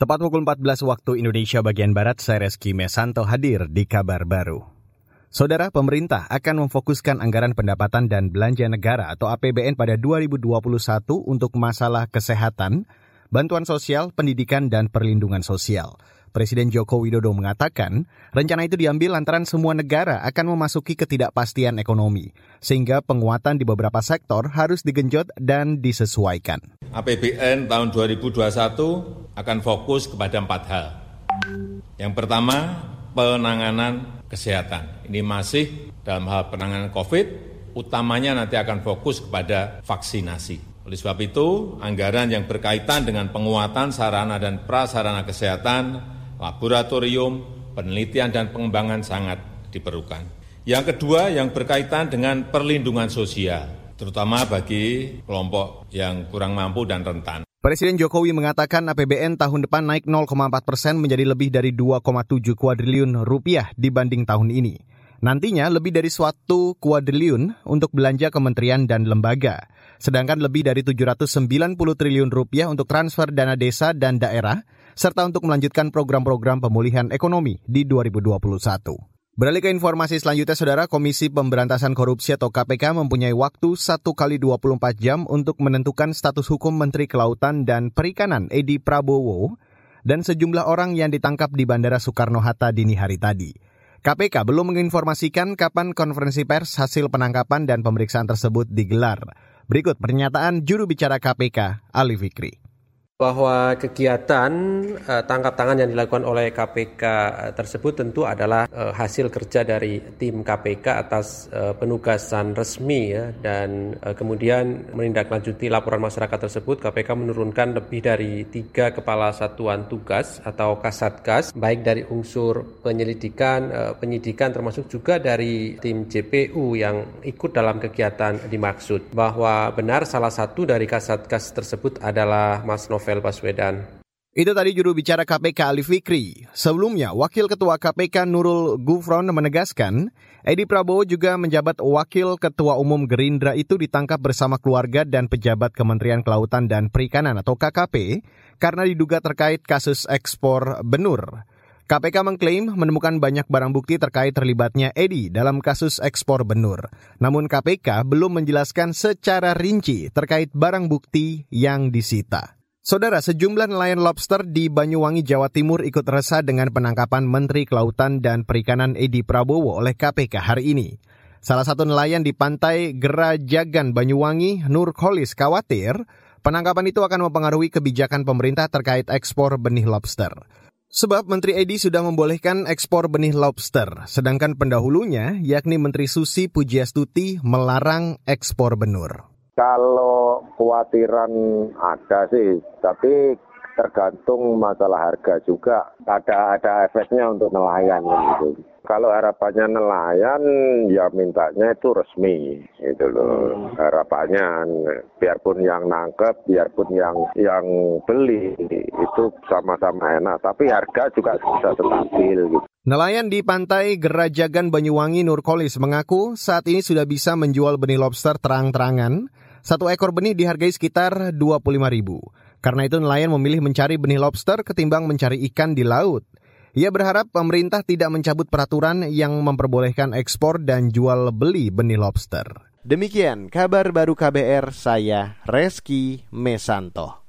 Tepat pukul 14 waktu Indonesia bagian Barat, saya Reski Mesanto hadir di kabar baru. Saudara pemerintah akan memfokuskan anggaran pendapatan dan belanja negara atau APBN pada 2021 untuk masalah kesehatan, bantuan sosial, pendidikan, dan perlindungan sosial. Presiden Joko Widodo mengatakan, rencana itu diambil lantaran semua negara akan memasuki ketidakpastian ekonomi, sehingga penguatan di beberapa sektor harus digenjot dan disesuaikan. APBN tahun 2021 akan fokus kepada empat hal. Yang pertama, penanganan kesehatan. Ini masih dalam hal penanganan COVID, utamanya nanti akan fokus kepada vaksinasi. Oleh sebab itu, anggaran yang berkaitan dengan penguatan sarana dan prasarana kesehatan laboratorium, penelitian dan pengembangan sangat diperlukan. Yang kedua yang berkaitan dengan perlindungan sosial, terutama bagi kelompok yang kurang mampu dan rentan. Presiden Jokowi mengatakan APBN tahun depan naik 0,4 persen menjadi lebih dari 2,7 kuadriliun rupiah dibanding tahun ini. Nantinya lebih dari suatu kuadriliun untuk belanja kementerian dan lembaga, sedangkan lebih dari 790 triliun rupiah untuk transfer dana desa dan daerah, serta untuk melanjutkan program-program pemulihan ekonomi di 2021. Beralih ke informasi selanjutnya, Saudara, Komisi Pemberantasan Korupsi atau KPK mempunyai waktu 1 kali 24 jam untuk menentukan status hukum Menteri Kelautan dan Perikanan Edi Prabowo dan sejumlah orang yang ditangkap di Bandara Soekarno-Hatta dini hari tadi. KPK belum menginformasikan kapan konferensi pers hasil penangkapan dan pemeriksaan tersebut digelar. Berikut pernyataan juru bicara KPK, Ali Fikri bahwa kegiatan uh, tangkap tangan yang dilakukan oleh KPK uh, tersebut tentu adalah uh, hasil kerja dari tim KPK atas uh, penugasan resmi ya. Dan uh, kemudian menindaklanjuti laporan masyarakat tersebut KPK menurunkan lebih dari tiga kepala satuan tugas atau kasatgas baik dari unsur penyelidikan uh, penyidikan termasuk juga dari tim JPU yang ikut dalam kegiatan dimaksud. Bahwa benar salah satu dari kasatgas tersebut adalah Mas Novel Novel Baswedan. Itu tadi juru bicara KPK Ali Fikri. Sebelumnya, Wakil Ketua KPK Nurul Gufron menegaskan, Edi Prabowo juga menjabat Wakil Ketua Umum Gerindra itu ditangkap bersama keluarga dan pejabat Kementerian Kelautan dan Perikanan atau KKP karena diduga terkait kasus ekspor benur. KPK mengklaim menemukan banyak barang bukti terkait terlibatnya Edi dalam kasus ekspor benur. Namun KPK belum menjelaskan secara rinci terkait barang bukti yang disita. Saudara, sejumlah nelayan lobster di Banyuwangi, Jawa Timur ikut resah dengan penangkapan Menteri Kelautan dan Perikanan Edi Prabowo oleh KPK hari ini. Salah satu nelayan di pantai Gerajagan Banyuwangi, Nur Kholis, khawatir penangkapan itu akan mempengaruhi kebijakan pemerintah terkait ekspor benih lobster. Sebab Menteri Edi sudah membolehkan ekspor benih lobster, sedangkan pendahulunya, yakni Menteri Susi Pujiastuti, melarang ekspor benur. Kalau khawatiran ada sih, tapi tergantung masalah harga juga. Ada ada efeknya untuk nelayan gitu. Kalau harapannya nelayan, ya mintanya itu resmi, itu loh harapannya. Biarpun yang nangkep, biarpun yang yang beli itu sama-sama enak, tapi harga juga bisa stabil gitu. Nelayan di pantai Gerajagan Banyuwangi Nurkolis mengaku saat ini sudah bisa menjual benih lobster terang-terangan satu ekor benih dihargai sekitar 25 ribu. Karena itu nelayan memilih mencari benih lobster ketimbang mencari ikan di laut. Ia berharap pemerintah tidak mencabut peraturan yang memperbolehkan ekspor dan jual beli benih lobster. Demikian kabar baru KBR saya Reski Mesanto.